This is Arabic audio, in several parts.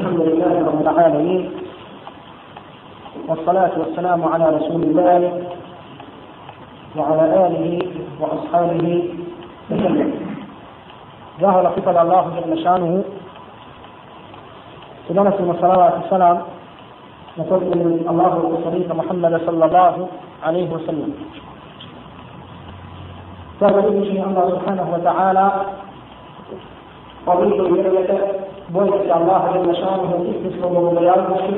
الحمد لله رب العالمين والصلاة والسلام على رسول الله وعلى آله وأصحابه وسلم. ظهر قتل الله جل شأنه. سنة الصلاة والسلام نقول الله والصديق محمد صلى الله عليه وسلم. فهو الله سبحانه وتعالى الجنة bojite se Allaha jel šanuhu istinskom bogobojavnošću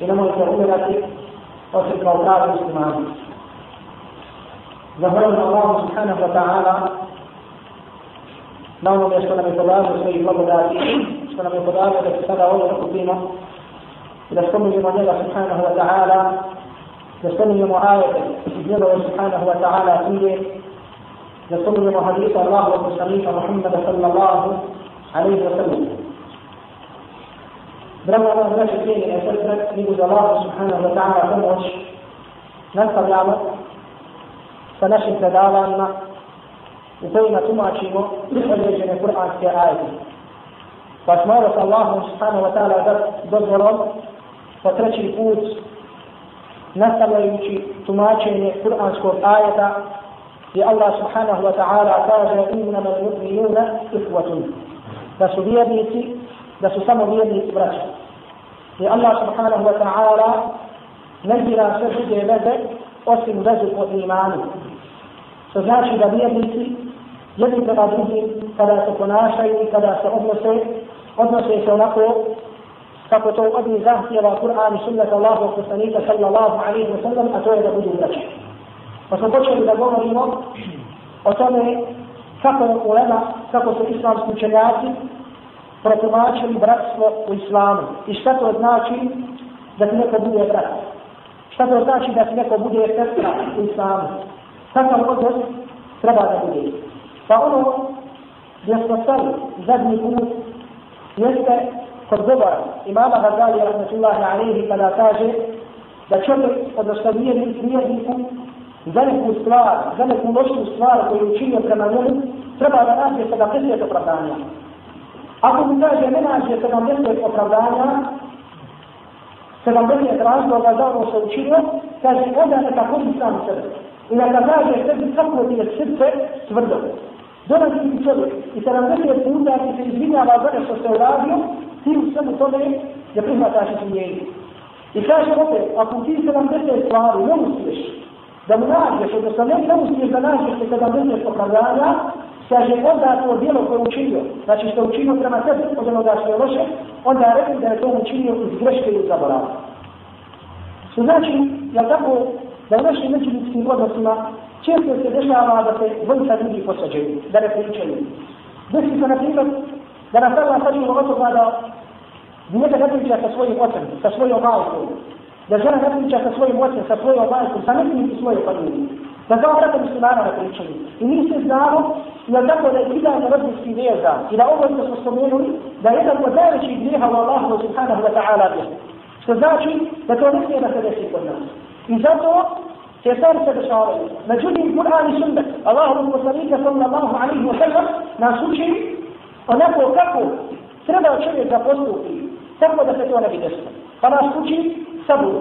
i nemojte umirati osim kao pravi muslimani. Zahvaljujem Allahu subhanahu wa ta'ala na onome što nam je podario svojih blagodati, što nam je podario da se sada ovdje okupimo i da spominjemo njega subhanahu wa ta'ala, da spominjemo ajete iz njegove subhanahu wa ta'ala knjige, da spominjemo hadisa Allahu wa poslanika Muhammada sallallahu عليه وسلم برغم أن هناك شيء يتثبت يقول الله سبحانه وتعالى pomoć nastavljamo sa našim predavanjima u kojima tumačimo određene kuranske ajete. Pa smo ovo sa Allahom subhanahu wa ta'ala dozvolom po treći put nastavljajući tumačenje kuranskog ajeta gdje Allah subhanahu wa ta'ala kaže innama al-mu'minuna ihwatun da su vjernici, da su samo vjernici braća. I Allah subhanahu wa ta'ala ne bira sve druge veze osim vezu po imanu. Što znači da vjernici jedni prema drugim kada se ponašaju i kada se odnose, odnose se onako kako to od njih zahtjeva Kur'an i sunnet Allahu poslanika sallallahu alaihi wa sallam, a to je da budu braća. Pa smo počeli da govorimo o tome kako je ulema, kako su islamski učenjaci protumačili bratstvo u islamu i šta to znači da ti neko bude brat. Šta to znači da ti neko bude sestra u islamu. Kakav odnos treba da bude. Pa ono gdje smo stali zadnji put jeste kod govora imama Hazali rahmetullahi alaihi kada kaže da čovjek, odnosno vjernik, vjerniku za neku stvar, za neku lošu stvar koju učinio prema njemu, treba da nađe 70 opravdanja. Ako mu kaže ne nađe 70 opravdanja, 70 razloga za ono što učinio, kaže onda neka kodi sam sebe. I neka kaže sebi kako ti je srce tvrdo. Dolazi ti čovjek i 70 puta ti se izvinjava za nešto što je uradio, ti u svemu tome ne prihvataš izvinjenje. I kaže opet, ako ti 70 stvari ne uspješ, da mu nađeš, odnosno ne da uspiješ da nađeš te kada budeš opravdanja, kaže onda to djelo koje učinio, znači što učinio prema tebi od onoga što je loše, onda je rekli da je to učinio iz greške i zaborava. Što znači, jel tako, da u našim međuljudskim odnosima često se dešava da se dvojica ljudi posađaju, da ne pričaju. Desi se, na primjer, da nas Allah sad ima od toga da njega ne priča sa svojim ocem, sa svojom majkom, da žena ne priča sa svojim ocem, sa svojom majkom, sa nekim i svoje familije. Da kao brata muslimana ne pričaju. I mi se znamo, da tako da je idejna rodinski veza i da ovo što smo spomenuli, da je jedan od najvećih grijeha u Allahu subhanahu wa ta'ala vjeru. Što znači da to ne smije da se desi kod nas. I zato te stvari se dešavaju. Međutim, Kur'an i sunnet, Allahu poslanika sallallahu alaihi wa sallam, nas uči onako kako treba čovjek da postupi, tako da se to ne bi desilo. Pa nas uči sabur,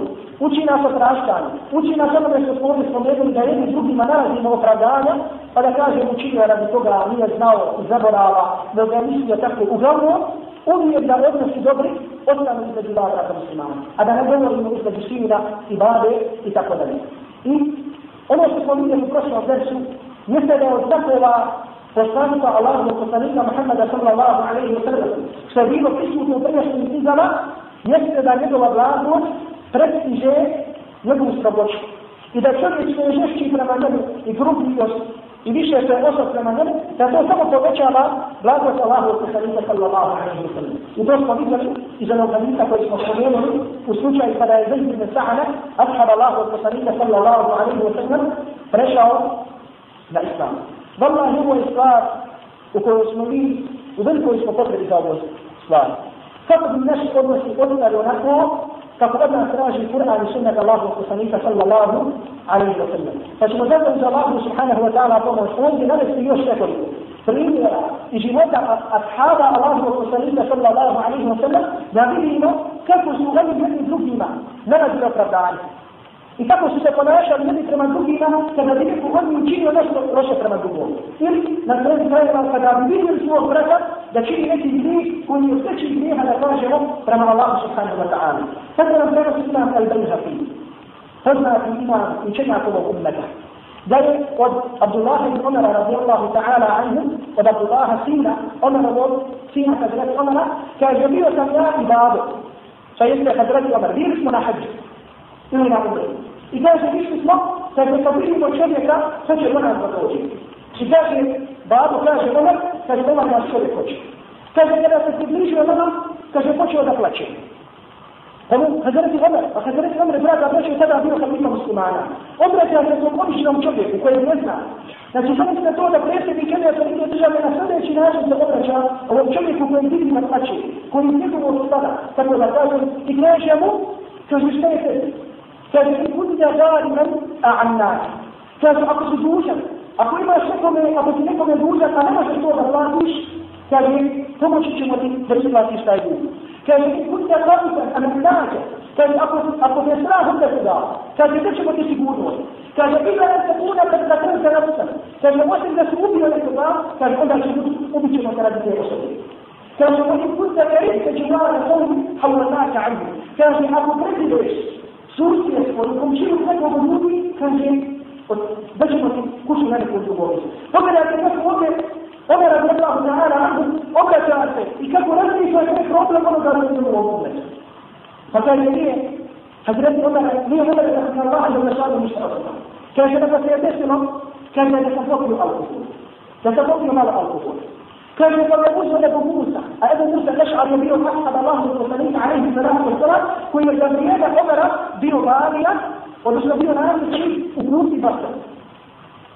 uči nas opraštanju, uči nas onome što smo ovdje spomenuli da jedni drugima nalazimo opravdanja, pa da kaže učinio radi toga nije znao i zaborava, da ga mislio tako uglavnom, uvijek da odnosi dobri, ostanu između dva brata muslimana. A da ne govorimo između sina i babe i tako dalje. I ono što smo vidjeli u prošlom versu, jeste da je od takova poslanika Allahu poslanika Muhammada sallallahu alaihi wa sallam, što je bilo prisutno u prijašnjim jeste da njegova blagost prestiže njegovu slaboću. I da čovjek sve žešći prema njemu i grubljivost i više se osob prema njemu, da to samo povećava blagost Allahu poslanika sallallahu alaihi wa sallam. I to smo vidjeli iz onog hadisa koji smo spomenuli u slučaju kada je Zaid ibn Sa'ana, ashab Allahu poslanika sallallahu alaihi wa sallam, prešao na islam. Wallahi ovo je stvar u kojoj smo mi u velikoj smo potrebi za ovu stvar. Kako bi naši odnosi odnali onako kako od nas traži Kur'an i sunnet Allahu poslanika sallallahu alaihi wa sallam. Pa ćemo zato za Allahu subhanahu wa ta'ala pomoć ovdje navesti još nekoliko primjera i života ashaba Allahu poslanika sallallahu alaihi wa sallam da vidimo kako su jedni drugima nalazili opravdanje. I kako su se ponašali jedni prema drugima kada bi neko oni učinio nešto loše prema drugom. Ili na kraju krajeva kada bi vidjeli svog brata da čini neki grijeh koji je sveći grijeha da kažemo prema Allahu subhanahu wa ta'ala. Tako nam su imam al-Bayhaqi. Poznati imam učenjak ovog ummeta. Da je od Abdullah ibn Umara radijallahu ta'ala anhu, od Abdullah sina, Umara od sina Hazreti Umara, kaže bio sam ja i babo. Sa jeste Hazreti Umar, bili smo na hađu. Ili na umru. I kaže, išli smo, kaže, kad vidimo čovjeka, to će do nas. I kaže, babu kaže, Umar, kaže, Umar nas čovjek hoće. Kaže, kada se približio nama, kaže, počeo da plaće. Ono, Hazreti Omer, a Hazreti Omer, draga braća, tada bio halifa muslimana. Obraća se tom običnom čovjeku koji ne zna. Znači, samo se to da predsjednik jedne toliko države na sljedeći način se obraća ovom čovjeku koji vidi na plaći, koji je njegovog stada, tako da kažem, i kaže mu, kaže, šta je tebi? Kaže, i budi da dali men, a annar. Kaže, ako si dužan, ako imaš nekome, ako ti nekome dužan, a ne možeš to da platiš, kaže, pomoći ćemo ti da isplatiš taj dug. Kaže, budi da kapitan, a ne nađe. Kaže, ako, ako te strah onda se da, kaže, gdje ćemo ti sigurnost? Kaže, ila ne se kuna kad da krenta na usta. Kaže, osim da se ubio nekoga, kaže, onda će ubit ćemo se radi te osobe. Kaže, وإن كنت كرهت جوار قوم حولناك عنه. Kaže, ako predvideš susjed koji komšinu nekog ljudi, kaže, anhu obraća se i kako razmišlja sve problem onoga što je u ovom Pa kaže, nije, Hazreti Omer, nije Omer da se Allah da ne šalju ništa osoba. Kaže, da se je desilo, kaže da sam popio alkohol. Da sam popio malo alkohol. كان يتزوجون ابو موسى ابو موسى الاشعري بن احد الله المرسلين عليه الصلاه والسلام كل جمعيه عمر ماليه odnosno bio najveći u grupi Basra.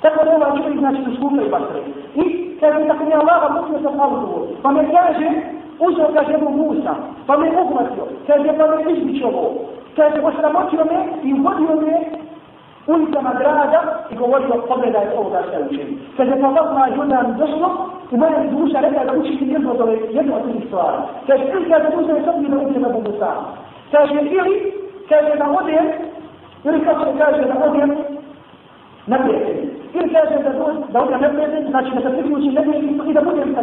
Tako da ovaj čovjek znači u skupnoj Basre. I kaže tako mi Allah muslim sam autor. Pa me kaže, uzeo kaže Ebu Musa, pa me uhvatio, kaže pa me izbić ovo. Kaže, osramotio me i uvodio me ulicama grada i govorio, pogledaj ovo da se učini. Kaže, pa Allah i onda mi došlo i moja duša rekla da učiti jednu od ove, jednu od tih stvari. Kaže, ili kaže, uzeo je sobni na ulicama Bogu sam. Kaže, ili, kaže, da odem, se kaže, da na prijatelj. Ili kaže, da, da odem na prijatelj, znači da se priključi na prijatelj i da budem sa.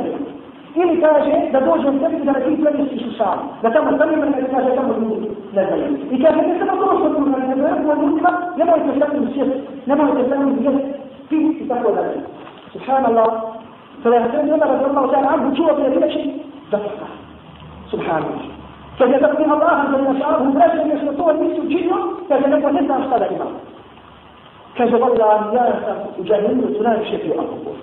Ili kaže da dođem sebi da na tim plemisti su sami. Da tamo njima ne kaže tamo ljudi ne znaju. I kaže ne samo to što tu ne znaju, ljudima, nemojte sa njim sjeti, nemojte sa njim jesti, piti i tako dalje. Subhanallah, kada je Hasan Umar radijallahu ta'ala anhu čuo te riječi, da. Subhanallah. Kaže da mi Allah za našahu vraća nešto to nisu činio, kaže neko ne znam šta da ima. Kaže, vallahi, ja sam u džahilinu tu najviše pio alkohol.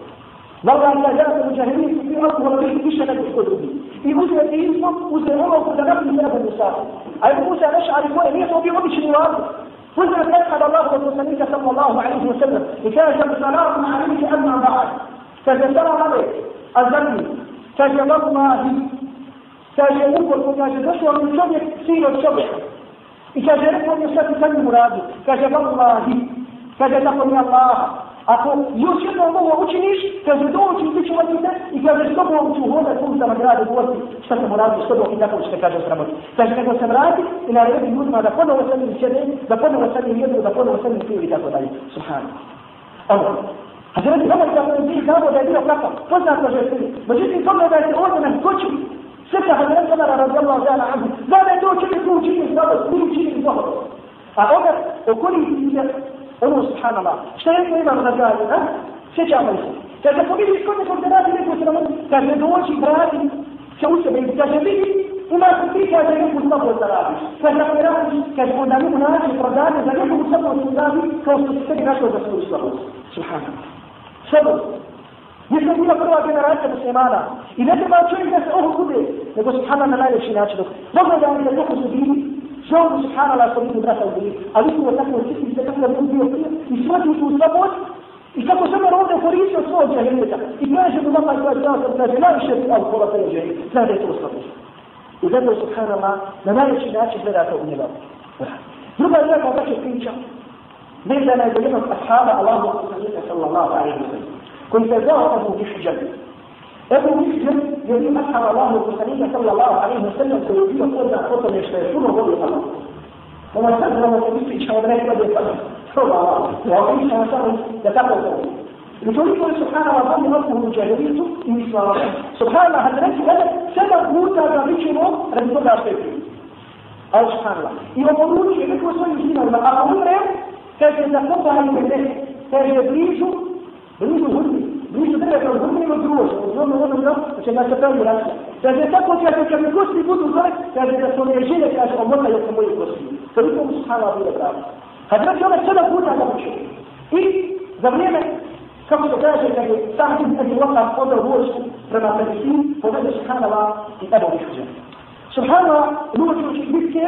Vallahi, ja ja sam u džahilinu tu pio alkohol, više više nego što drugi. I uzme ti izmo, uzme ono da napi se nebo Musa. A je Musa nešari koje nije to bio obični vladu. Uzme kaže, salamu. Kaže, ukoliko kaže, došao mi čovjek, sin od čovjeka. I kaže, rekao mi šta ti sa njim uradio. Kaže, vallahi, kaže, tako mi Allah, ako još jedno ovo učiniš, kaže, dođi i bit ću vas i kaže, s tobom ću hodati ulicama grada i govoriti šta sam uradio, s tobom i tako ćete kaže sramoti. Kaže, nego se vrati i naredi ljudima da ponovo sa njim sjede, da ponovo sa njim jedu, da ponovo sa njim piju i tako dalje. Subhano. Ono, A se radi Omar kako je bio znamo da je bio kakav, poznat že je Međutim, pogledajte da je se ovdje na سكة من عمر رضي الله تعالى عنه لا لا دو كل دو كل دو كل كل دو أوعى وكل يجي أنو سبحان الله شتري كل ما رجع له سكة من كذا فبيجي كل ما كنت ناسي لك وسلام كذا دو شيء برادي شو سبب كذا بيجي وما تبي كذا يجي مصطفى الزرابي كذا فبيجي كذا كنا نقول هذا البرادان كذا يجي مصطفى الزرابي كوسط سكة كذا سبحان الله سبب Jer je bila prva generacija muslimana. I ne treba čovjek da se ovo bude, nego subhanallah na najljepši način. Pogledaj mi da kako su bili, žao subhanallah što vidu brata u ubili, ali su tako očistili se kako da bi bio prije i shvatili tu svobod i kako se mora ovdje koristio svoj džahilita. I kaže mu nama koja je sam kaže, najviše je alkohola te ženi, zna da je to slabost. I zato subhanallah na najljepši način gleda to u njega. Druga je neka vaša priča, vezana je do jednog ashaba Allahu sallallahu alaihi wa sallam. كنت زار أبو محجن أبو محجن يريد أكثر الله المسلمين صلى الله عليه وسلم في الدين قلنا قلنا يشتركون وقلنا قلنا وما سجل ما تبين في شهر ما يقبل يقبل صلى الله. عليه وسلم وعليه وسلم يتقل يقول يقول سبحان الله ظن نفسه جاهليته من صلاته سبحان الله هذا نفسه هذا سبب موتى بابيشنو رضي الله عنه أو سبحان الله. يوم نقول إنك وصل يزين المقام أمره كيف يتقطع من ذلك كيف يبريشه da nisu hudbi, da nisu treba kao hudbi ima druž, u zvome onom da će nas pravi vraća. Kaže, tako će, ako će mi kosti budu zvore, kaže, da su mi žene, kaže, omotaj oko moje kosti. To nisu mu suhala bude pravi. Kad vraći ove sada puta da učinu. I za vrijeme, kako se kaže, kaže, sam tim tim loka odel vojsku prema medicini, povede suhala i evo višu zemlju. Suhala, nuoči bitke,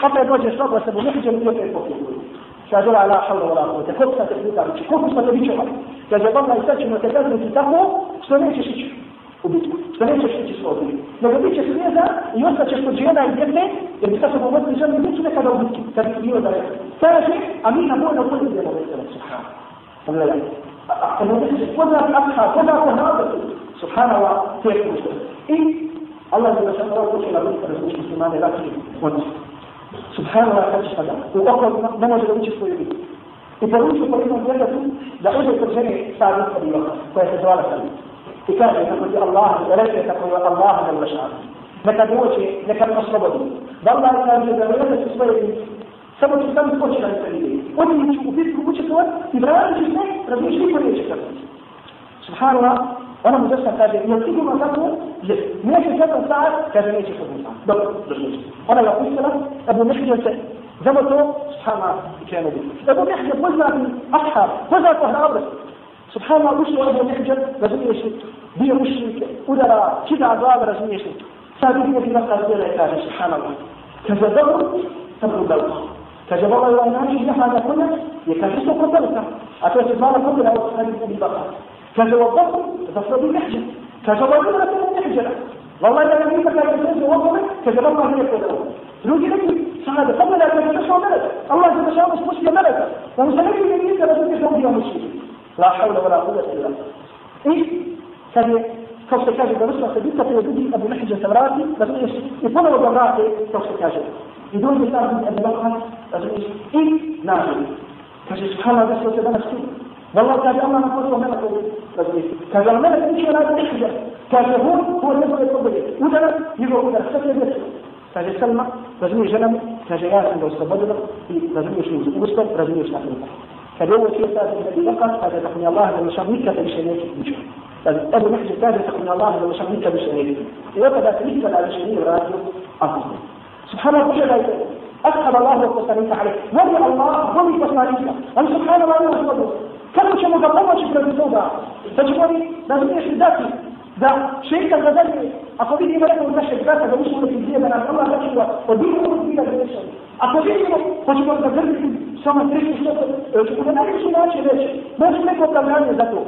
kako dođe s toga, se bo nekriđen i opet pokrije kaže la hawla wala quwwata. Kako se to da znači kako se to bi čuva kaže pa taj sačemo te da znači tako što nećeš ići u bitku što nećeš ići s ovim nego biće sveza i ostaje što je jedan jedne jer ti kažeš pomoći ćeš mi biti neka da bitku kad ti bio da sada se a mi na moj na pozicije da se subhana. Allah a kada se pozna akha kada se wa ta'ala i Allah subhanahu wa ta'ala kuchu la bitu rasulullah sallallahu alaihi wasallam سبحان الله كانت فدا وأقرب ما ما جلبت في صوري يبرون في صوري من جلبت لا أجل ترجمي سالم أبي بكر فيتزوال سالم إكاد يقول الله ولك تقول الله من البشر لك موجه لك المصلبة والله كان جلبت في صوري سبب سبب كل شيء سليم ودي يشوف في كل شيء سواء إبراهيم جلبت رجل جلبت سبحان الله ona mu dosta kaže, jel sigurno tako? Jer neće jedan sat, kaže neće jedan sat. Dobro, došli. Ona ga pustila, Abu Mehdi se Zamo to, subhanallah, krenuo bi. Abu Mehdi poznati ashab, poznati hrabrost. Subhanallah, ušlo Abu Mehdi, razumiješ li, bio mušnik, udara, čita glava, razumiješ li. Sad vidio bi nasa zdjela i kaže, subhanallah. Kaže, dobro, sabru dobro. Kaže, ovaj ovaj način jaha kuna, je kaže, što تصل المحجن كان رجل لكن المحجن والله إذا لم يكن لك يوظفه كان الله هي كذا. روجي لك شهادة. قبل لا تتشوى ملك الله تتشوى مش مسلم ملك. ومسلمين من يمكن أن تتشوى بها مسلم لا حول ولا قوة إلا بالله. إيه؟ كان كوسا كاجي برسمة سبيتا في وجود أبو محجن ثمراتي بس يكون وجراتي كوسا كاجي بدون مثال من أبي بكر بس إيه؟ ناجي كاجي سبحان الله بس وسبحان الله. والله كان الله نقول له ملك كان الملك مش ولا يحجر كان هو هو اللي يقول يقول وده يقول وده سكر بس كان سلمى لازم يجنم كان جاء عند الصبر لازم يشوف. وسط لازم يشوف. كان هو شيء ثاني فقط هذا تقني الله لما شميك بشيء أبو محجر كان تقني الله لما شميك بشيء إذا بدأ تلك على شيء راجل أفضل سبحان الله. أسأل الله وتصريف عليه ولي الله ولي تصريفه أم سبحان الله وحمده kako ćemo ga pomoći protiv toga? Da ćemo li, da razumiješ li dati, da šeitan ga dalje, ako vidimo nekog našeg brata da ušli neki dvije da nas Allah začuva, od bilo ovog bila grešan. Ako vidimo, hoćemo ga grditi samo treći što, ćemo na najviši način reći, može neko opravljanje za to.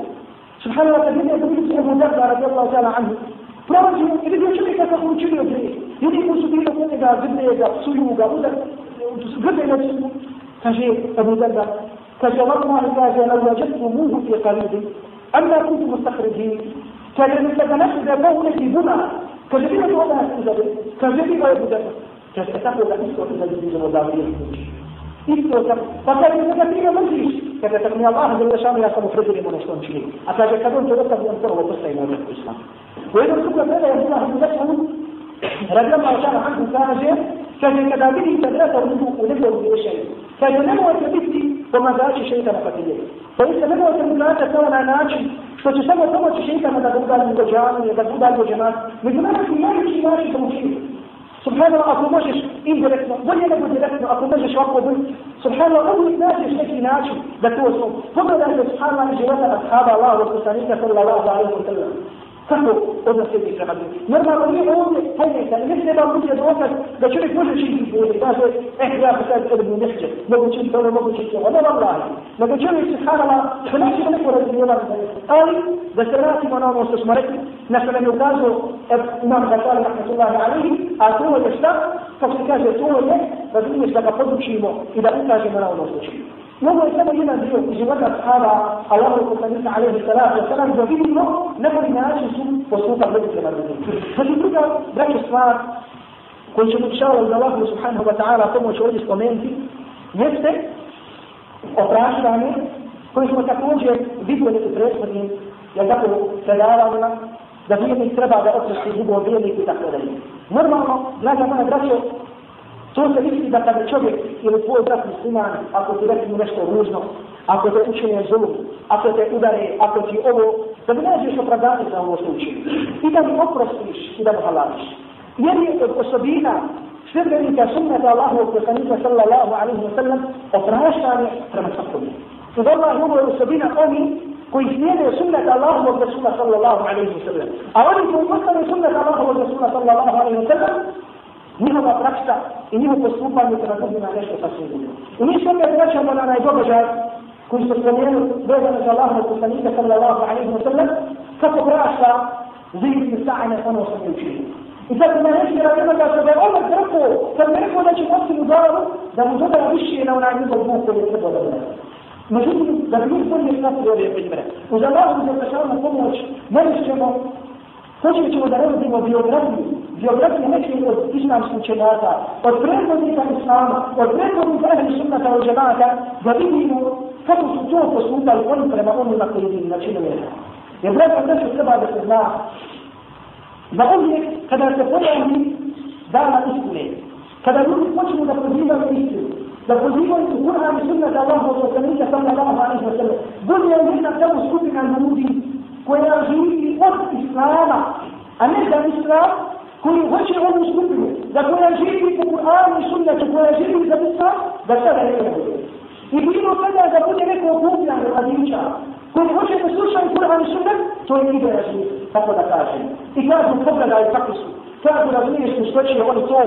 Subhanallah, kad vidio da vidio Ebu Darda, radijallahu ta'ala anhu, prolazi i vidio čovjeka kako učinio grije. Ljudi koji su bili kod njega, grde ga, psuju ga, udar, grde ga, kaže Ebu Darda, فجوابنا إذا لو وجدتموه في قريب أما كنتم مستخرجين كان يتنفذ قولة بما كجبيرة ولا kada tako mi Allah zelo šanu, ja sam upredili mu ono nešto učinim. A kaže, kad on to dostavi, on prvo postaje na uvijek islam. U jednom drugom vrede, ja sam nahrbu zašanu, radila ma očana hanku kaže, kaže, kada vidim se vrata u njegu, u njegu uvješaju, kaže, ne mojte biti pomagači šeita. Pa vi se ne mojte mu znači to na način, što će samo pomoći šeitama da budali mu dođanu, da budali dođanu, među nas su najveći naši pomoćnici. Subhanallah, ako možeš indirektno, bolje nego direktno, ako možeš ovako biti, subhanallah, uvijek nađeš neki način da to osnovu. Pogledajte, subhanallah, života ashaba Allah, wa sallallahu alaihi wa sallam. Kako odnose bi prema drugim. Normalno nije ovdje, hajde, da ne treba bude dokaz da čovjek može činiti bolje. Kaže, eh, ja bi sad odbu nešće, mogu činiti ono, mogu činiti ono. Ne vam laži. Nego čovjek se harala, što neće nećemo neko razumijevati. Ali, da se vratimo na ono što smo rekli, na što nam je ukazao imam Gatali, rahmatullahi alihi, a to je šta? Kako se kaže, to je, razumiješ da ga podučimo i da ukažemo na ono što činimo. وهو يسمى هنا اليوم جوات أصحاب الله القدس عليه الصلاة والسلام وفيه نقل ناس وصوت الرجل كما بدون فجدوك ذاك الصلاة ćemo inšala uz Allahu subhanahu wa ta'ala pomoć ovdje spomenuti, jeste opraštanje koji smo također vidjeli u prethodnim, jel tako, predavama, da vjernik treba da oprosti drugom vjerniku i tako dalje. Normalno, draga moja braćo, to se misli da kada čovjek ili tvoj brat musliman, ako ti rekli nešto ružno, ako te učine zlu, ako te udare, ako ti ovo, da mi nađeš opravdanje za ovo što učini. I da mi oprostiš i da mu halališ. Jer je od osobina sljedbenika sunnata Allahu poslanika sallallahu alaihi wa sallam opraštanje prema svakom. I da Allah je osobina oni koji slijede sunnet Allahovog Rasula sallallahu alaihi wa sallam. A oni koji ostane sunnet Allahovog Rasula sallallahu alaihi wa sallam, njihova praksa i njihovo postupanje prema drugima nešto sasvim drugo. I mi se opet vraćamo na onaj događaj koji se spomenuli vezano za Allahovog poslanika sallallahu alaihi wa sallam, kako prašta zid i sa'ane ono što je učinio. I sad ima neki radima da se da je Allah rekao, kad mi rekao da će posti u glavu, da mu doda više na onaj njegov buk koji je trebao da bude. Međutim, da bi mi bolje snapili ove primjere. Uz Allahu za tašavnu pomoć, danas ćemo, počet ćemo da razvodimo biografiju, biografiju nekih od islamskih učenjaka, od predvodnika Islama, od predvodnika ehli sunnata od džemata, da vidimo kako su to postupali oni prema onima koji bi načinili. Jer braća nešto treba da se zna, da ovdje kada se pojavi dana istine, kada ljudi počnu da pozivaju istinu, da pozivaju u Kur'an i sunnata Allahu wa sallamika sallallahu alaihi wa sallam. Bude je jedna tamo skupina ljudi koja živi od Islama, a ne da Islam, koji hoće ovu skupinu, za koja živi po Kur'anu i sunnetu, koja živi za Musa, da sada ne bude. I bilo kada da bude neko okupljan radića, koji hoće da slušaju Kur'an i sunnet, to je ide razli, tako da kažem. I kažu, pogledaj kako su. Kažu, razliješ mu što će oni to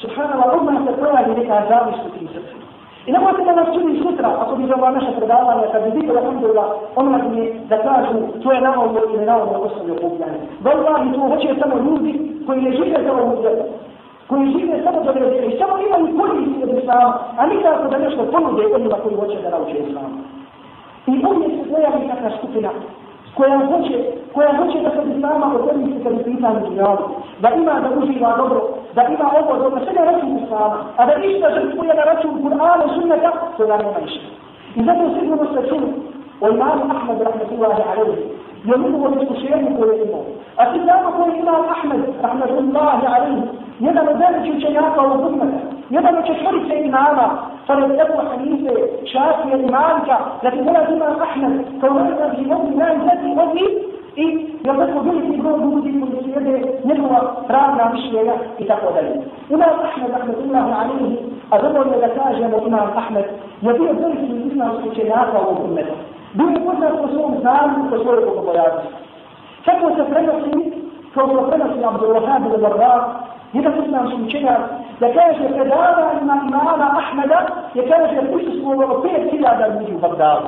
Subhanallah, odmah se projavi neka zavisnost u tim srcima. I nemojte da nas čudi sutra, ako bi za ova naša predavanja, kad bi bilo, alhamdulillah, omladni da kažu, to je navodno ili navodno ostavio pogledanje. Wallahi, to hoće samo ljudi koji ne žive za ovom djeru, koji žive samo za vjere i samo imaju koristi od islama, a nikako da nešto ponude onima koji hoće da nauče islam. I uvijek se pojavi takva skupina koja hoće, koja hoće da se islama odredi se kad je pitanje dunjavu, da ima da uživa dobro, da ima ovo dobro, sve na račun islama, a da ništa žrtvuje na račun Kur'ana i sunneta, to da nema ništa. I zato sigurno ste čuli o imamu Ahmed rahmetullahi alaihi, je njegovo iskušenje koje je imao. A ti znamo koji imam Ahmed rahmetullahi alaihi, jedan od velikih učenjaka ovog ummeta, jedan od četvorice imama, فلو أبو حنيفة شافعي مالك لكن هنا الإمام أحمد كوننا في يوم لا يزكي أمي i ja tako veliki broj ljudi koji slijede njegova pravna mišljenja i tako dalje. Imam Ahmed, rahmetullahi alihi, a dovoljno da kažemo Imam Ahmed, je bio veliki islamski učenjaka ovog umeta. Bio je poznat po svom znanju, po svojoj bogobojaznosti. Kako se prenosi, kao što prenosi Abdul Wahab ili Barra, jedan islamski učenjak, da kaže predavanjima imama Ahmeda, je kaže prisustvovalo pet hiljada ljudi u Bagdadu.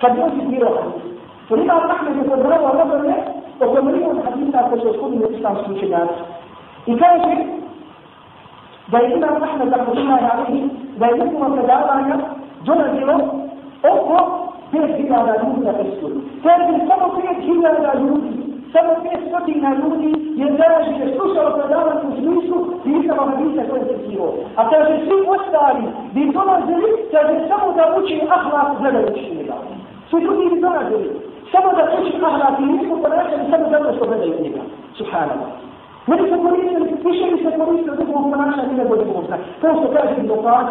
Kad je on citirao hadis. فلما أطلقنا في فضلاء وغضا الناس وقمرين الحديث على تشوفون من الإسلام سوش الناس إكاجة دائما أطلقنا تقضينا عليه دائما كما تدعو عنا جنة ديو أخوة بيس بيس على جنود الأسول كان سمو بيس جنة على جنود سمو بيس فتي على جنود يندرج يسوس على تدعو عنا تسميسو بيس على مدينة كنت ديو أتاجة سيب وستاري دي دونا زلي تاجة سمو داوشي أخلاق زلوشي الناس سيدوني لدونا زلي سبب تشي قهرة في نسبة الأخرى بسبب دولة سبب يتنبع سبحان الله ولي سبوريس إيش اللي سبوريس لدفعه فناشا لنا بولي بغوصنا فوصة كاش من دفعات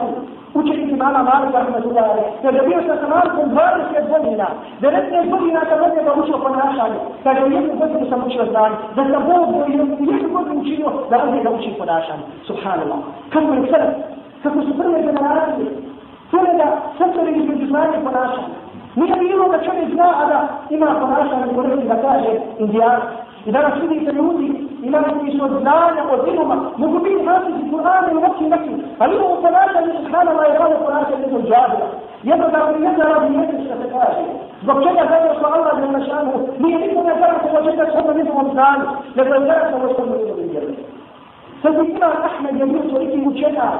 وشي في مالا رحمة الله عليك فالنبي سكمال كن بارس يدبنينا دلتنا يدبنينا تبني بغوش وفناشا لنا فالنبي يدبنينا تبني سموش وزاري بس نبوه بغوش يدبنينا وشينو سبحان الله كم من السلف فكو سبرنا جنراتي فلنا سبرنا جنراتي فناشا Nije bilo da čovjek zna, a da ima ponašanje u da kaže indijan. I danas vidite ljudi, ima neki su od znanja, od iluma, mogu biti hafiz i kurane u nekim nekim, ali imamo ponašanje sa hranama i hrane ponašanje jednog džabira. Jedno da mi jedna radi jedno što se kaže. Zbog čega zato što Allah ne našanu, nije niko zato što može da se ono nismo nego je zato što ono nismo od vjerujem. Sad ima Ahmed, je bio toliki učenak,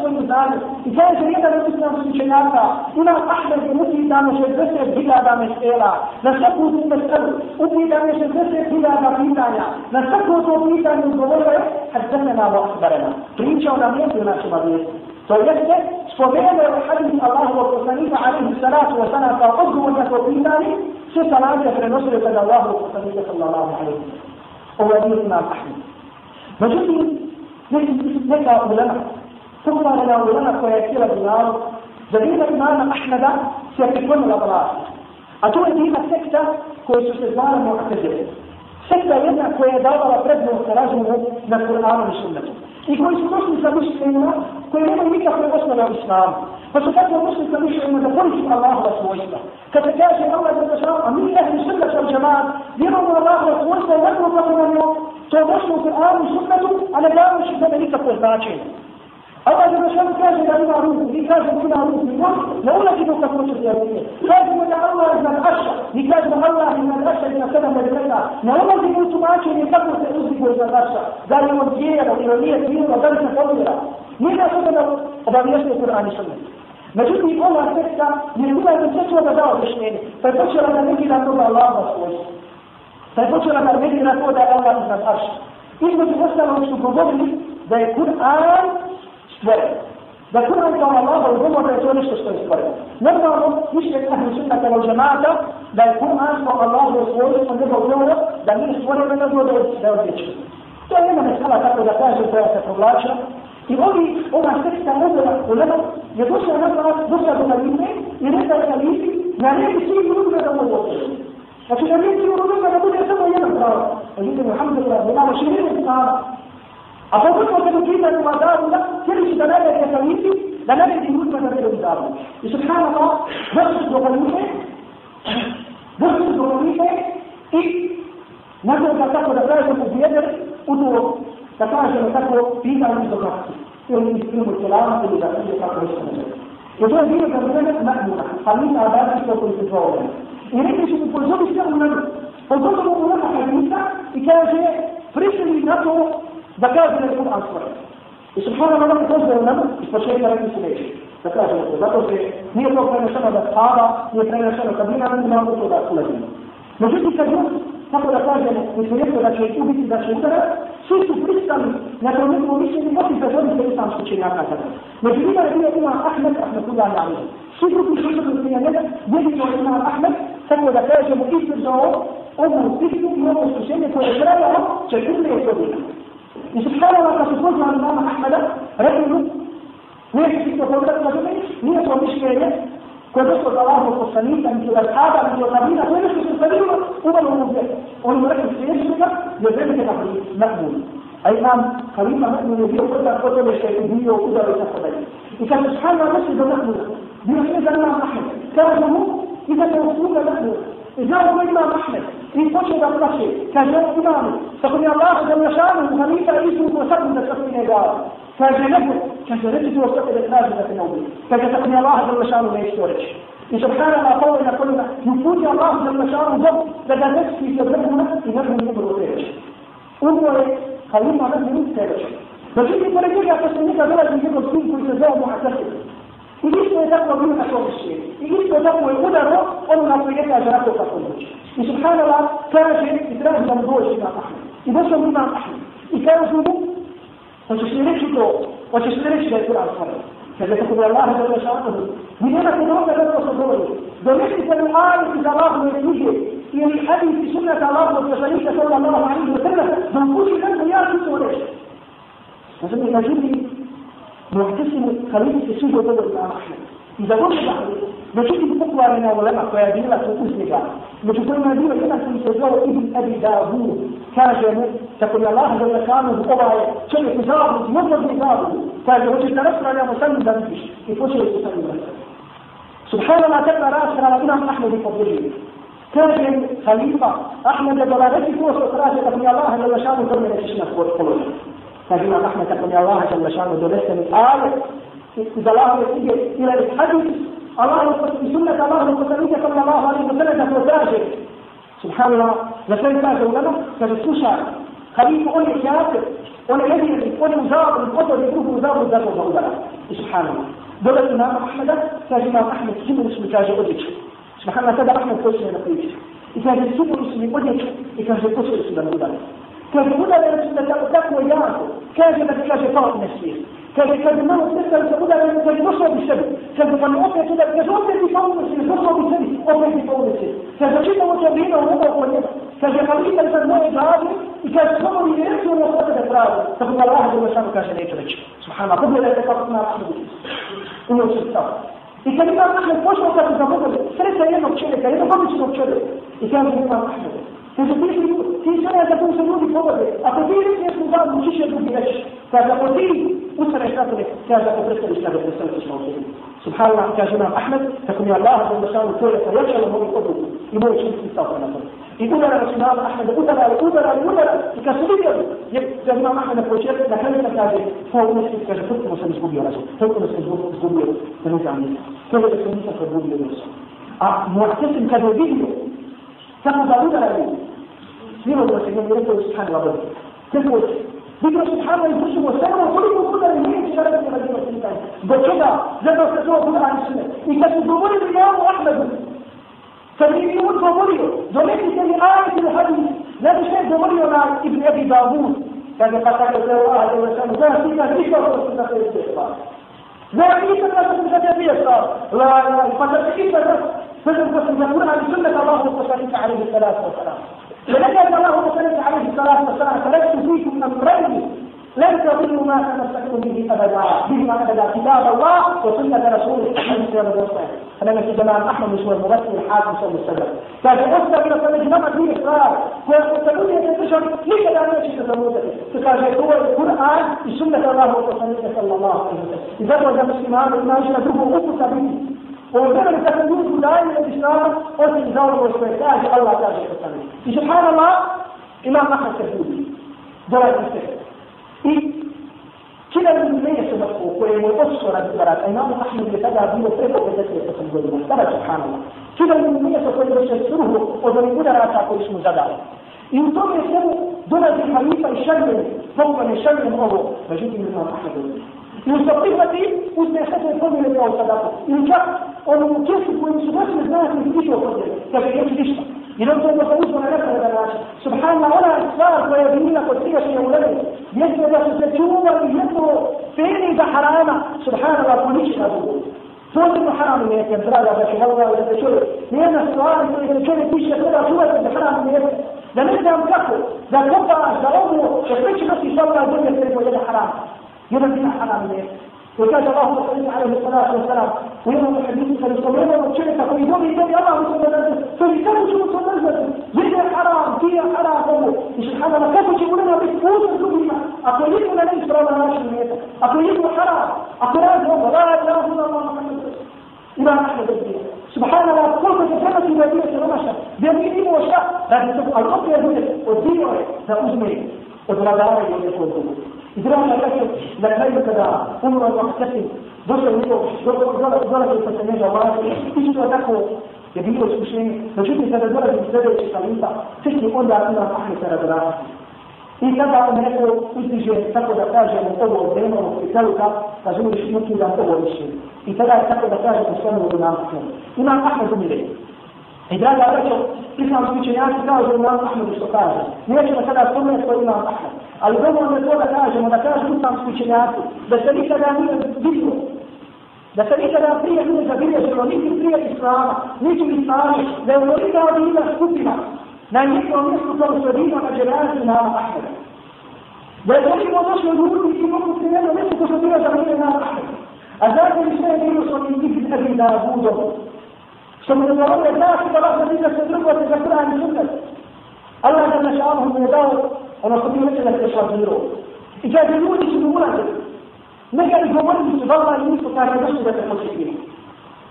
svojim znanjem. I kaže jedan od islamskih učenjaka, ima Ahmed je upitano 60 hiljada mesela, na svaku tu meselu, upitano 60 hiljada pitanja, na svaku to pitanje odgovorio je, hadzenena wa ahbarena. Pričao nam je u našima vijesti. To jeste, spomenuo je hadis Allahovog poslanika, alaihi salatu wa sana, kao odgovor na to pitanje, sve salate prenosili kada Allahovog poslanika, sallallahu alaihi wa sallam. Ovo je imam Ahmed. Međutim, neka ulema, pokvarena ulema koja je htjela dunjalu, za vrijeme imama Ahmeda se priklonila vlasti. A to je ima sekta koji su se zvali Mu'tazili. Sekta jedna koja je davala prednost razumu na Kur'anu i sunnetu. I koji su došli sa mišljenjima koji nemaju nikakve osnove u islamu. Pa su tako došli sa mišljenjima da koristi Allahova svojstva. Kad se kaže Allah je zašao, a mi ehli sunnet al džamaat, vjerujemo Allahova svojstva i nekako kako nam je to došlo u Kur'anu i sunnetu, a ne davajući sebe nikakve značenje. Allah je zašao kaže da ima ruku, mi kažemo ima ruku, no, ne ulazimo kako će se ruke. Kažemo da Allah je iznad aša, mi kažemo Allah je iznad aša i na sedam medreka. Ne ulazimo u tumačenje kako se uzdigo iznad aša. Da li on vjera ili on nije vjera, da li se povjera. Nije da sebe da obavijestuje Kur'an i sunnet. Međutim, ova sekta je bila da sve da dao objašnjenje. Pa je počela da neki na toga Allaha svojstva. Pa je počela da neki to da je Allah iznad aša. Između ostalog su govorili da je Kur'an stvoren. Da Kur'an kao Allaha u govor da je to nešto što je stvoren. Normalno, mišljenje ahli sunnata od džemata, da je Kur'an kao Allaha u svojstvo njegov govor, da nije stvoren da je da je odličan. To je jedna mesela, tako da kažem, koja se povlača. I ovi, ova seksta modela ulema je došla na vlast, došla do kalife i rekla je kalifi, na neki svi ljudima da mogu otići. Znači da nije sigurno ljudima da bude samo jedan pravo. Međutim, alhamdulillah, da imamo širine stava. A pogotovo kad ukidaju madaru, da htjeli su da ne vede kalifi, da ne vede ljudima da vede u zavu. I subhanallah, došli su do kalife, došli su do kalife i nakon da tako da kažem u ubijedili u to da kažemo tako pitanje do kakti. Ili iz filmu Kelama ili da kaže kako je što ne I to je bilo za vreme Mahmuda, Hamisa Abadijska koji se zvao. I rekli su mu pozovi se u mene, pozovi mu u nema Hamisa i kaže, prišli na to da kaže da je Kur'an stvoren. I subhanallah nam je pozvao nama, iz početka rekli su neće. Da kažemo to, zato se nije to prenešeno da spava, nije prenešeno kad mi nam imamo to da ulazimo. Međutim, kad tako da kažemo, mi smo rekli da će ubiti, da će udarati, svi su pristali na to njihovo mišljenje, osim da želi se islamski za tada. Među njima je bio imam Ahmed, Ahmedullah Ali. Svi drugi su išli prije njega, jedino je imam Ahmed, tako da kažemo, izdržao ovu istinu i ovo slušenje koje je trajalo 40 godina. وسبحان الله كان يقول لنا الإمام أحمد رجل ويحكي في قولة مدينة نيته مش كاية كدس الله والصليم أن يرحب أن يقابل أن يرحب أن يقابل هو الوضع وأن يرحب في يشرك لذلك نحن مقبول. أي نعم خليفة مؤمن يبيع قدر قدر الشيطانية وقدر الشيطانية إذا سبحان الله نسل بمقبول. بيحكي لنا أحمد كان هو إذا توصلنا مقبول. I znao ko imam Ahmed, i počeo da plaće, kaže ovo imam, tako mi Allah za mlašanu, Halita i Isu, u sad da se ne dao. Kaže neko, kaže reći ti o ostati da traži da te ne ubije. Kaže tako mi Allah za mlašanu neće to reći. I subhanallah, ovo je na kolima, i uputi Allah za mlašanu zbog da ga neći se vrhuna i vrhuna ne budu reći. Umro je kao ima vrhuna ne Halima Mahmud sljedeće. Međutim, pored njega, kad se njega dolazi njegov sin koji se zove Mu'atasir, I isto je tako bilo na tom svijetu. I isto je tako je udaro ono na koje je kaže rako kako doći. I subhanallah kaže i traži da mu dođe imam Ahmed. I došao mu imam Ahmed. I kaže mu, hoćeš li reći to, hoćeš li reći da je Kur'an stvarno. Kaže tako da Allah da je šanu. Vi nemate droga da معتصم خليفة السوق وتدر الإمام أحمد إذا قلت لحظة نشوف تقوى من العلماء ويدينا في أسنك نشوف ما دينا كنا في سجاو ابن أبي داوود كان تقول الله جل شأنه بقضاء شيء كتاب مفرد كتابه كان وجه تنصر على مسلم ذنبش يفوش يتسلم سبحان الله تبقى رأس على الإمام أحمد بفضله كان خليفة أحمد بلغتي فوق سكرات تقول الله جل شانه كم من الشيخ قلوب فبما رحمة من الله جل شانه دولست من آية إذا الله يسير إلى الحديث الله في سنة الله المسلمين صلى الله عليه وسلم وتاجر سبحان الله لكن تاجر لنا تجسوشا Halifa, on je kjafir, on je jedini, on je u zabru, potom je drugu u zabru, zato ga udara. I subhanallah. Dolazi nam Ahmeda, kaže nam Ahmed, sigurno smo, kaže, odjeći. Subhanallah, tada Ahmed počne na priči. I da kaže, pao ne svijet. Kaže, kad bi malo prestali sa udaranjem, kaže, došao bi sebi. Kaže, pa mi opet udar, kaže, opet bi pao ne svijet, došao bi sebi, opet bi pao ne svijet. Kaže, čitamo to vino u ovo oko njega. Kaže, halifa je sad moje glavi i kako kad imam Ahmed pošao kad se zamogali, sreća jednog čovjeka, jednog običnog čovjeka. I kaže, imam Ahmed. Kaže, ti si ti sve za koju se ljudi povode. Ako ti reći u glavu, učiš je drugi reći. Kaže, ako ti ustaneš na tebe, kaže, ako prestaniš na tebe, prestaniš na tebe. Subhanallah, kaže imam Ahmed, tako mi Allah, da je šanu to je pojačalo moju odluku i moju činski stav na tebe. I udara na imam Ahmed, udara, udara, udara, i kad su vidjeli, je za imam Ahmed na početku, na kraju kaže, to u mjesecu, kaže, potpuno sam izgubio razum, potpuno sam izgubio, da ne znam nisam. To je da sam nisam probudio nisam. A muahtesim kada je vidio, kako da udara ljudi, svima da se njemu rekao, subhanallah, bodi. Tako je, Vidio subhanallah i društvo, samo koliko udara nije će raditi na djelo pitanje. Do čega? Zato se to udara i sve. I kad su govorili imamu Ahmedu, kad mi je i sunnet Allahu poslanika alaihi salatu wa salam. فنجد الله وسلم عليه الصلاة والسلام تركت فيكم أمرين. لن تضلوا ما تمسكتم به أبدا. بهما أبدا كتاب الله وسنة رسوله صلى الله عليه وسلم. أنا في جماعة أحمد مش هو الممثل الحاكم صلى الله عليه وسلم. كان إلى صلى الله عليه وسلم إقرار ويقولون يتشهر ليس لا نشي تزوجه فكان هو القرآن سنة الله وسنة صلى الله عليه وسلم. إذا وجد مسلمان ما يشهده أبو سبيل وكان يتكلمون لا الإسلام وفي إزار والسيكاج الله تعالى يتكلم سبحان الله إمام أحمد كفولي درجة السيد I kila mwenye sababu kwenye uso na barat Imam Ahmad yataja bila preko kwa zake ya kusangoni sana subhanallah kila mwenye sababu kwenye shuruhu wadhuruna rata kwa ismu zada in to je sve dolazi halifa i šalje pomoga ne šalje ovo uzme sve pomile kao sadaku Ili čak ono u kesu koji su došli znati i više kod kaže neće ništa Jer on to je možda uzme na nekada način. Subhanallah, ona stvar koja je bila kod prijašnje uleme, jeste da su se čuvali jedno feni za harama, subhanallah, ko niči na drugu. Posebno haram ne jeste, draga, da će Allah da se čovjek. Nijedna stvar koja se čovjek više treba čuvati da haram ne jeste. Da ne znam kako, da kopaš, da ovo, da sve će nosi sabra, da je sve jedan haram. Haram ne jeste. وكان الله عليه الصلاة والسلام ويوم الحديث صلى الله عليه وسلم وشرك ويدوم يدوم الله وسلم. فبيكانوا شو صلى حرام؟ فيها حرام فهو سبحان الله كيف تجيبون لنا بفوز الدنيا. أقول لكم لا يسرى الله راشد أقول لكم حرام. أقول لكم لا إله إلا الله محمد إمام أحمد الدين سبحان الله. كل تفهمت المدينة رمشة بيمين وشاء لكن الأرض يدوم والدين لا odvladavaju ovdje svoj dugu. I drugo na kraju, na kraju kada umro od vaksati, došlo je njegov, došlo je zolak, zolak je pa se neža vlazi, i što je tako, je bilo iskušenje, međutim kada dolazi sljedeći kalita, svi ti onda ima pahne se razvrati. I kada on neko utiže, tako da kažemo, ovo od demonu i celuka, da želiš nekim da to voliši. I tada je tako da kažemo svojom odnavstvom. Imam pahne zumirenje. I draga braćo, islamski učenjaci kažu imam Ahmedu što kaže. Nećemo sada spomenuti koji imam Ahmed. Ali dovoljno je to da kažemo, da kažu islamski učenjaci, da se nikada nije vidio da se nikada prije nije zabilježilo, niti prije Islama, niti Islami, da je uvelika bila skupina na njihovom mjestu kao se vima na dženazi nama Ahmeda. Da je toliko došlo ljudi i mogu se jedno mjesto ko što bila za vrijeme nama Ahmeda. A zato mi sve je bilo što mi niti tebi da budo. ثم نقول لك لا تقرا مدينه تدرك وتذكرها من جنة. الله جل شأنه من داود أنا قلت لك إنك تشرب نيرو. اذا بنوني في نورك ما كان هو اللي تظل يوسف كان يدرس لك المشركين.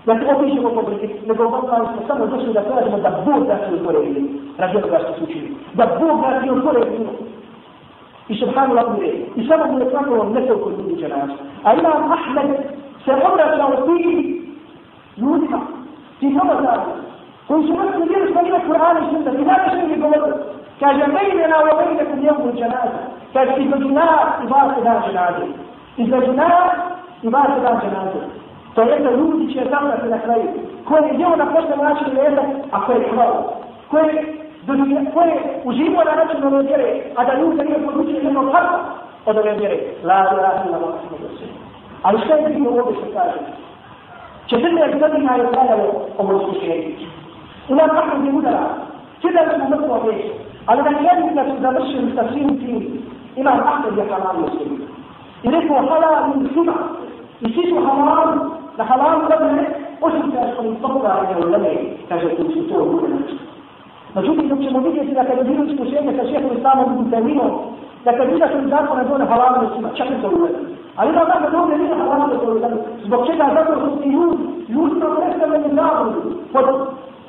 ما تقوليش هو قبل كده نقول لك أنا استنى يدرس لك أنا من دبور ذات الكوريين. رجل الله استسوشي. دبور ذات الكوريين. سبحان الله بيه. يسبب لك أنا ونسى كل جناس. الله أحمد سيقول لك لو فيه يوسف ti samo znači, koji su mrtvi vjeru sa njima Kur'ana i Sunda, i znači što mi govorio, kaže, mejde na ovo, mejde kod njegovu džanaza, kaže, i do i vas se daže nade, i do džuna i vas se daže nade, to je da ljudi će zavrati na kraju, koje je djelo na pošto način leta, a ko je hvala, koje do ko koje uživo na način ono vjere, a da ljudi nije podučili jedno kako, od ove vjere, lada, lada, lada, lada, lada, lada, je lada, lada, lada, kaže? شفنا يا جدادي ما يقال له قمر السوشيالي ولا تحرم دي مدرع كده لك مدرع إيه على ذلك يجب أن تدرش المستفسير في إلى الاحمد يا حلال مسلم إليك وحلا من السبع يسيس حرام لحلال قبل اشم تأشخم الطفل على ذلك ولم يتجد تنسيطور من المسلم نشوف ان تنسيطور من المسلم نشوف ان تنسيطور من المسلم نشوف ان تنسيطور Dakle, da kad vidiš u zakonu da ona halal ne čini, čak i to uvede. Ali da tako da ona nije halal ne čini, zbog čega? Zato što ti ljudi, ljudi to prestaje meni zavodu, pod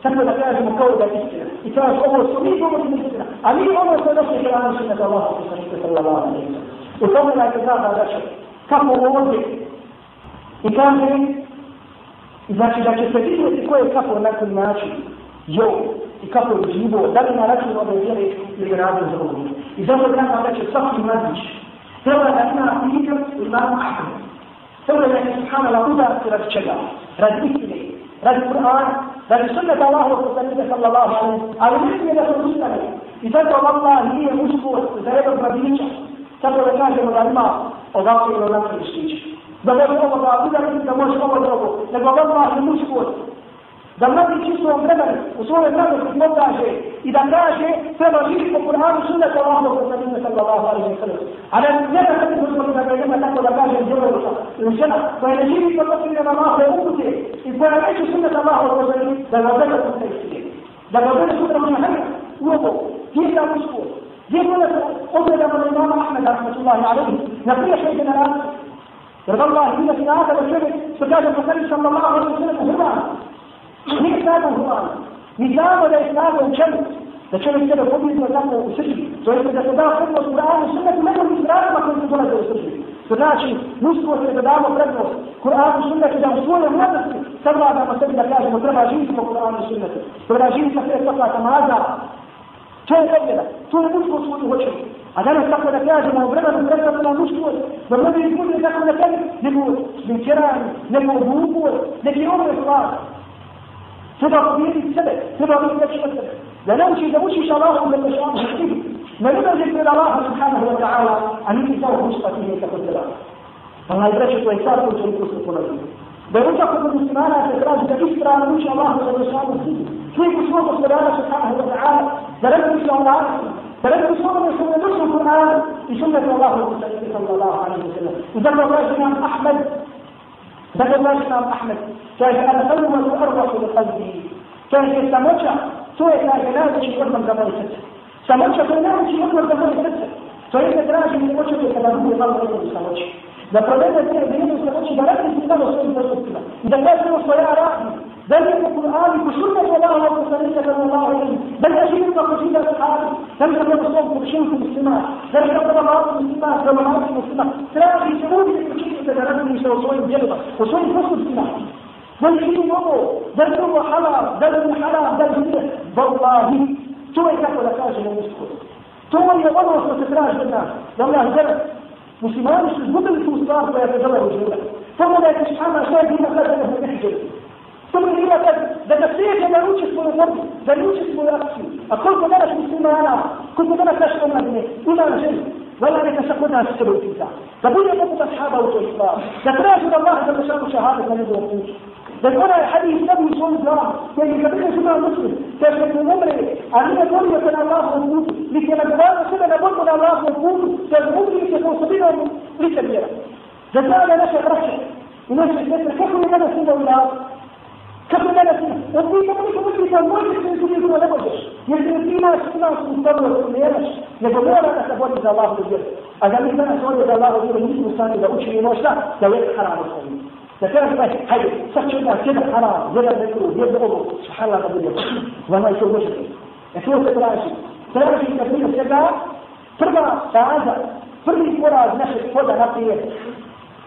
tako da kažemo kao da je istina. I kažeš ovo su mi ovo su istina, a mi ovo su da se hrani su nekada Allah, u tome da je zada da će kako ovdje. I kaže znači da će se vidjeti ko je kako na koji način jo i kako je živo, da li na račun ove vjere ili razum za ovo. I zato da nam da će svaki mladić treba da ima pitam imamu Ahmed. Treba da je subhanallah se radi čega? Radi istine, radi Kur'an, radi sunnata Allahu wa sallallahu sallallahu alaihi ali mislim je da se ustane. I zato Allah nije uspor za jednog mladića, tako da kažemo da ima ovako ili onako lištić. Da može ovoga udariti, da može ovo drugo, nego Allah je uspor. Da mladi čisto u vremenu, u svojoj mladosti pokaže i da kaže treba živjeti po Kur'anu sunnata Allahu wa sallallahu alaihi wa sallam. A ne, da se dozvoli da ima tako da kaže djevojka ili žena koja ne živi po posljednjama Allahove upute i koja neće sunnata Allahu sallam da ga gleda po te istine. Da ga gleda sutra u njega u ovo. Je tam uspor? Gdje je kada ogledamo na imama Ahmeda rahmatullahi alaihi na prijašnje generacije? Jer Allah se na da čovjek što kaže poslanik sallallahu alaihi wa sallam. Nije snaga humana. Mi znamo da je snaga u čemu? Da čovjek sebe pobjedno tako u srži. To je da se da prednost Kur'anu sunnetu nekim stvarima koji se dolaze u srži. To znači, nustvo se da damo prednost Kur'anu sunnetu da u svojoj mladosti savladamo sebi da kažemo treba živiti po Kur'anu sunnetu. Treba živiti na sve poslata maza. To je pobjeda. To je nustvo svoju hoćemo. A danas tako da kažemo u vremenu predstavno na muško, da mnogi ljudi tako da kažemo, nego sličerani, nego obukur, neki ove stvari. Ono što Ne ulazi pred Allaha subhanahu wa ta'ala, a niti to uspati nije kako treba. Allah je reći to je sad koji će se ponaviti. Da je uzak kod muslimana se traži da ispravno uči Allahu da teš ono što Sliku svog gospodara subhanahu wa ta'ala, da ne uči Allah, da ne uči ono što je došlo Kur'an i sunnetu Allahu sallallahu alaihi wa sallam. I zato kaže nam Ahmed, Dakle, znaš nam Ahmed, kaže, salima su arvahu do qalbi, kaže, samoća, to je, kaže, najveći odmah za moje srce. Samoća, to je najveći odmah za moje srce. To je ne traži mi početi kada bude malo nekog samoći. Da provede te vrijeme samoći, da radi si samo svojim postupima. I da kaže ono što ja radim, بل ذلك القرآن بسنة الله وبسنة الله بل تجد تقصيد الحال. لم تكن تصوم بشيء في السماء. ذلك طلبات السماء. طلبات السماء. تلاقي سبوب الشيء تدرك من سوصوين بيضة وصوين فصل السماء. بل في نوبو بل هو حلا بل هو حلا بل هو والله. تو يكفو لكاجه المسكت تو يغضو ستتراج لنا. والله جل. مسلمان شو زبط الفوصلات ويتجلل جلل فهو لا يتشحانا شايد ما خلقه من حجر Samo je ima kad, da ga svijeće da uči svoju borbu, da uči svoju akciju. A koliko danas muslimana, koliko danas naše omladine, ima na želju, Vala neka se kod nas sebe upita. Da bude poput ashaba u toj stvari. Da traži da Allah da šanu šahada na njegovom putu. Da je onaj hadis sebi u svom glavu, koji je kada se imao muslim, kaže da mu umre, a nije borio se na Allahovom putu, ni se nagovarao sebe na borbu na Allahovom putu, da je umri se po osobinom licemjera. Da zna da naše braće i naše sestre, kako mi danas ima u nas, Kako da nas ima? Od njih kako niko misli da možeš se izgubiti drugo ne možeš. Jer ti ti imaš imaš u dobro da ne jemaš, nego mora da se bori za Allahu vjeru. A da mi danas ovdje za Allahu vjeru nismo stani da učinimo šta? Da uvijek haram u svojim. Da kaže pa, hajde, sad ću da jedan haram, jedan nekru, jedan ovo, subhanallah da bude. Vama je to možete. E to se traži. Traži da prije svega prva faza, prvi poraz našeg hoda naprijed.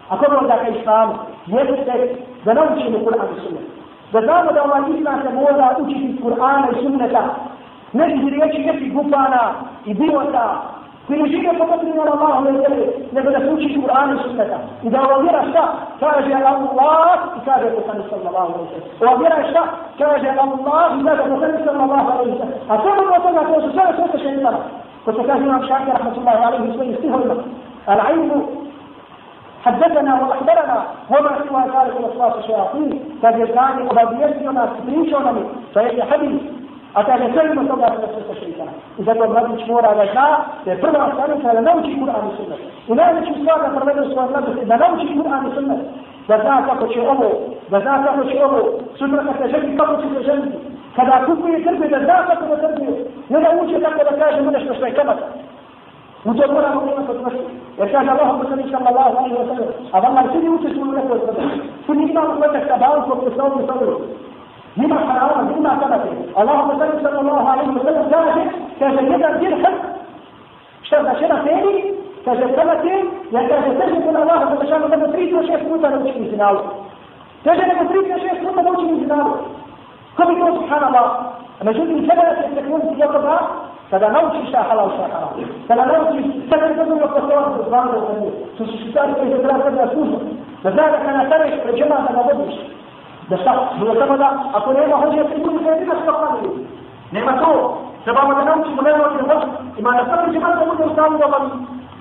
A bi onda ka islamu, jeste da naučimo Kur'an i sunnet. Da znamo da ovaj istina se mora učiti iz Kur'ana i sunneta. nekih riječi, nekih gupana i bivota, koji ne žive po potrebi na Allahove vjere, nego da se uči Kur'an i sunneta. I da ova vjera šta? Kaže Allah i kaže poslani sallallahu alaihi sallam. Ova vjera je šta? Kaže Allah i kaže poslani sallallahu alaihi sallam. A to je ono od toga koje su sve sve šeitana. Ko se kaže imam šakir, rahmatullahi alaihi svojim stihovima. Al-ilmu حدثنا واخبرنا وما سوى ذلك الاصوات الشياطين قد يزعم وبابيتنا تبريشنا فهي حديث A kaže, sve ima toga da se sa šeitana. I zato mladić mora da zna da je prva stranica da nauči Kur'an i sunnet. I najveći stvar da provedu svoje mladosti, da nauči Kur'an i sunnet. Da zna kako će ovo, da zna kako će ovo, sutra kad se ženi, kako će se ženiti. Kada kupuje trbe, da zna kako da trbe. Ne da uče tako da kaže mu nešto što je kamata. Sallallahu alaihi wa sallam, a vama svi uče su u nekoj trbe. Svi imamo letak sa bankom, koji se ovdje stavili. لما حرام لما ثبت اللهم صل صلى الله عليه وسلم كان كجيدا درهم اشترى شراء ثاني كجسمتين يكاد تجد من الله وتعالى تريد وشيء سكوتا لو تشي زناو تجد تريد وشيء سكوتا لو تشي زناو كم يقول سبحان الله أما جزء من سبب تكون في يقظة kada naučiš šta halal šta haram, kada naučiš sada je dobro oko svoja se zvana da uveduje, su stvari koji se treba sada služiti, da zna da kada staneš pred džemata da vodiš, da šta, bilo samo da, ako nema hođe, ti ljudi se jedina što klanili. Nema to, trebamo da naučimo nema ovdje hođe, ima na svaki džemat da bude u stanju obali,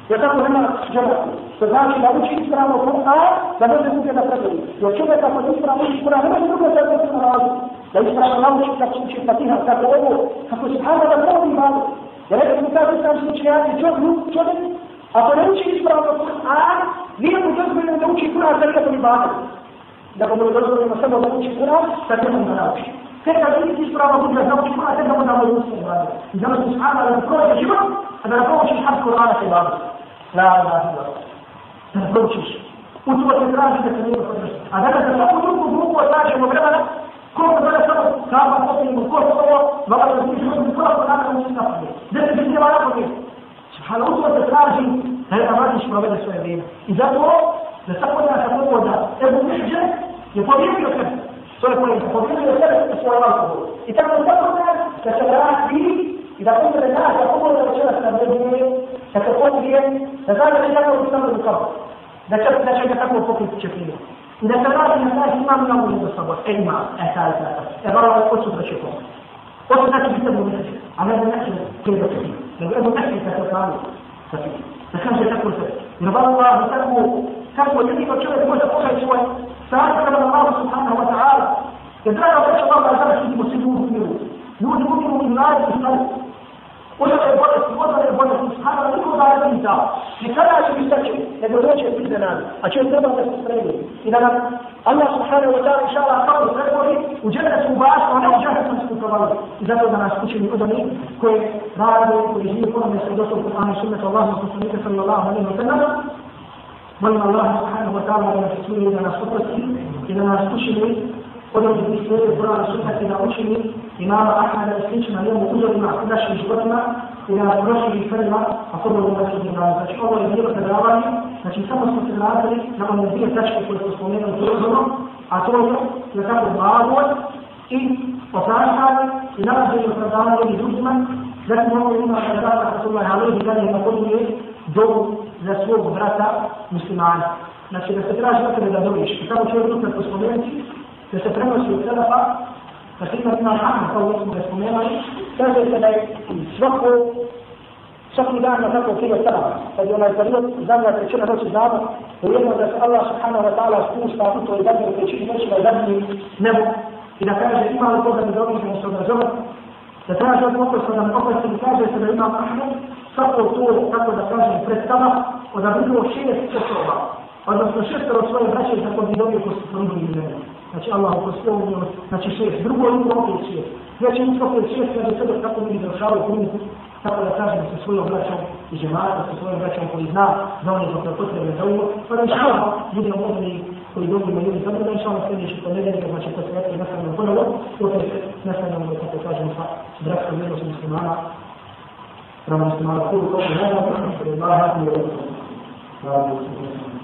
jer tako nema džemat. To znači da uči ispravno Kur'an, da ne se bude na predovi. Jer čovjek ako ispravno uči Kur'an, nema se drugo sada na razli. Da ispravno nauči kako se uči Fatiha, kako ovo, kako se hana da pravi malo. Jer rekao mu kaže sam slučajati čovjek, ako ne uči ispravno Kur'an, nije mu dozvoljeno da uči Kur'an za nekako mi bada da bomo dozvoljeno samo da uči Kur'an, da ne mu nauči. Tek kad nisi ispravno bude da nauči Kur'an, tek da mu damo usta i bade. I zato se shana da prođe život, a da ne proučiš had Kur'ana se bade. La, la, la. Da ne proučiš. U to se traži da se nije podrži. A da kada svaku drugu grupu otražimo vremena, koliko da samo kaba posljedimo, ko se ovo, vama da ti život i koliko da nam uči napolje. Da se biti vala napolje. Subhano, u to se traži da je radiš provede svoje vrijeme. I zato da tako da se pogoda Ebu Mihđe je pobjedio sebe. To je pojenta, pobjedio sebe u svoj alkohol. I tako da tako da da se vrati i da bude nas, da pogoda da će nas na vrednije, da se pobije, da zna da će tako biti samo u kapu. Da će, da će ga tako pokriti čepinu. I da se vrati na taj imam na ulicu za sobor. E ima, e taj, taj, taj. E vrlo, od sutra će pomoći. Ovo znači biti Ebu Mihđe, a ne da Možda je bolje, možda je bolje, sada niko da je pita. I kada će mi sreći, nego doće je pita nam, a će treba da se spremi. I da nam Allah subhanahu wa ta'ala išala kako se boli, u džene su ubaša, ona u džene su skupovali. I zato da nas učini od onih koji radu, koji žije po nome se došlo u Kur'anu sunnetu Allahu sallamite sallallahu alaihi wa sallam. Molim Allah subhanahu wa ta'ala da nas učini da nas oprosti i da nas učini od onih istrije, Kur'anu sunnetu da učini imama Ahmeda i slično na njemu uzorima u našim životima i da nas prošli prvima, a kod ovo nas učini da Znači ovo je bilo predavanje, znači samo smo se vratili na one dvije tačke koje smo spomenuli prozorno, a to je na tako blago i opraštanje i nalaženje opravdavanje i ljudima, zatim ovo ima predavanje da da Rasulullah alaihi da je napominje dobu za svog brata muslimana. Znači da se traži od tebe da dobiš. I samo ću odluka po spomenuti, da se prenosi od Selefa, na primjer ima ima kao da smo ga spomenuli, kaže se da je svako, svaki dan na tako kilo Selefa. Kad je onaj period, zadnja trećina noći znamo, ujedno da se Allah subhanahu wa ta'ala spusta u toj zadnjoj trećini noći na zadnji nebo i da kaže ima li to da mi dobiš, da se obrazovati, da traže od pokosa da mi oprosti i kaže se da ima Ahmed, svako to, tako da kažem, predstava, odabrilo šest časova, odnosno šestero svoje braće kako bi dobio ko su ponudili mene. Znači Allah uposlije u njoj, znači šest, drugo je ugo opet šest. Znači nismo opet šest, znači sebe kako mi izrašavaju primjeru, tako da kažemo sa svojom braćom i žemata, sa svojom braćom koji zna da oni zbog potrebe za ugo, pa da išto ljudi mogli koji dobro ima ljudi, zato da išto ono sljedeće ponedeljka, znači to se vratili nastavljamo ponovno, to se nastavljamo da tako kažemo sa braćom jednosti muslimana, pravom muslimana, kuru, kako je nadam, kako je kako je nadam, kako je nadam, kako je nadam, kako je nadam, kako je nadam, kako je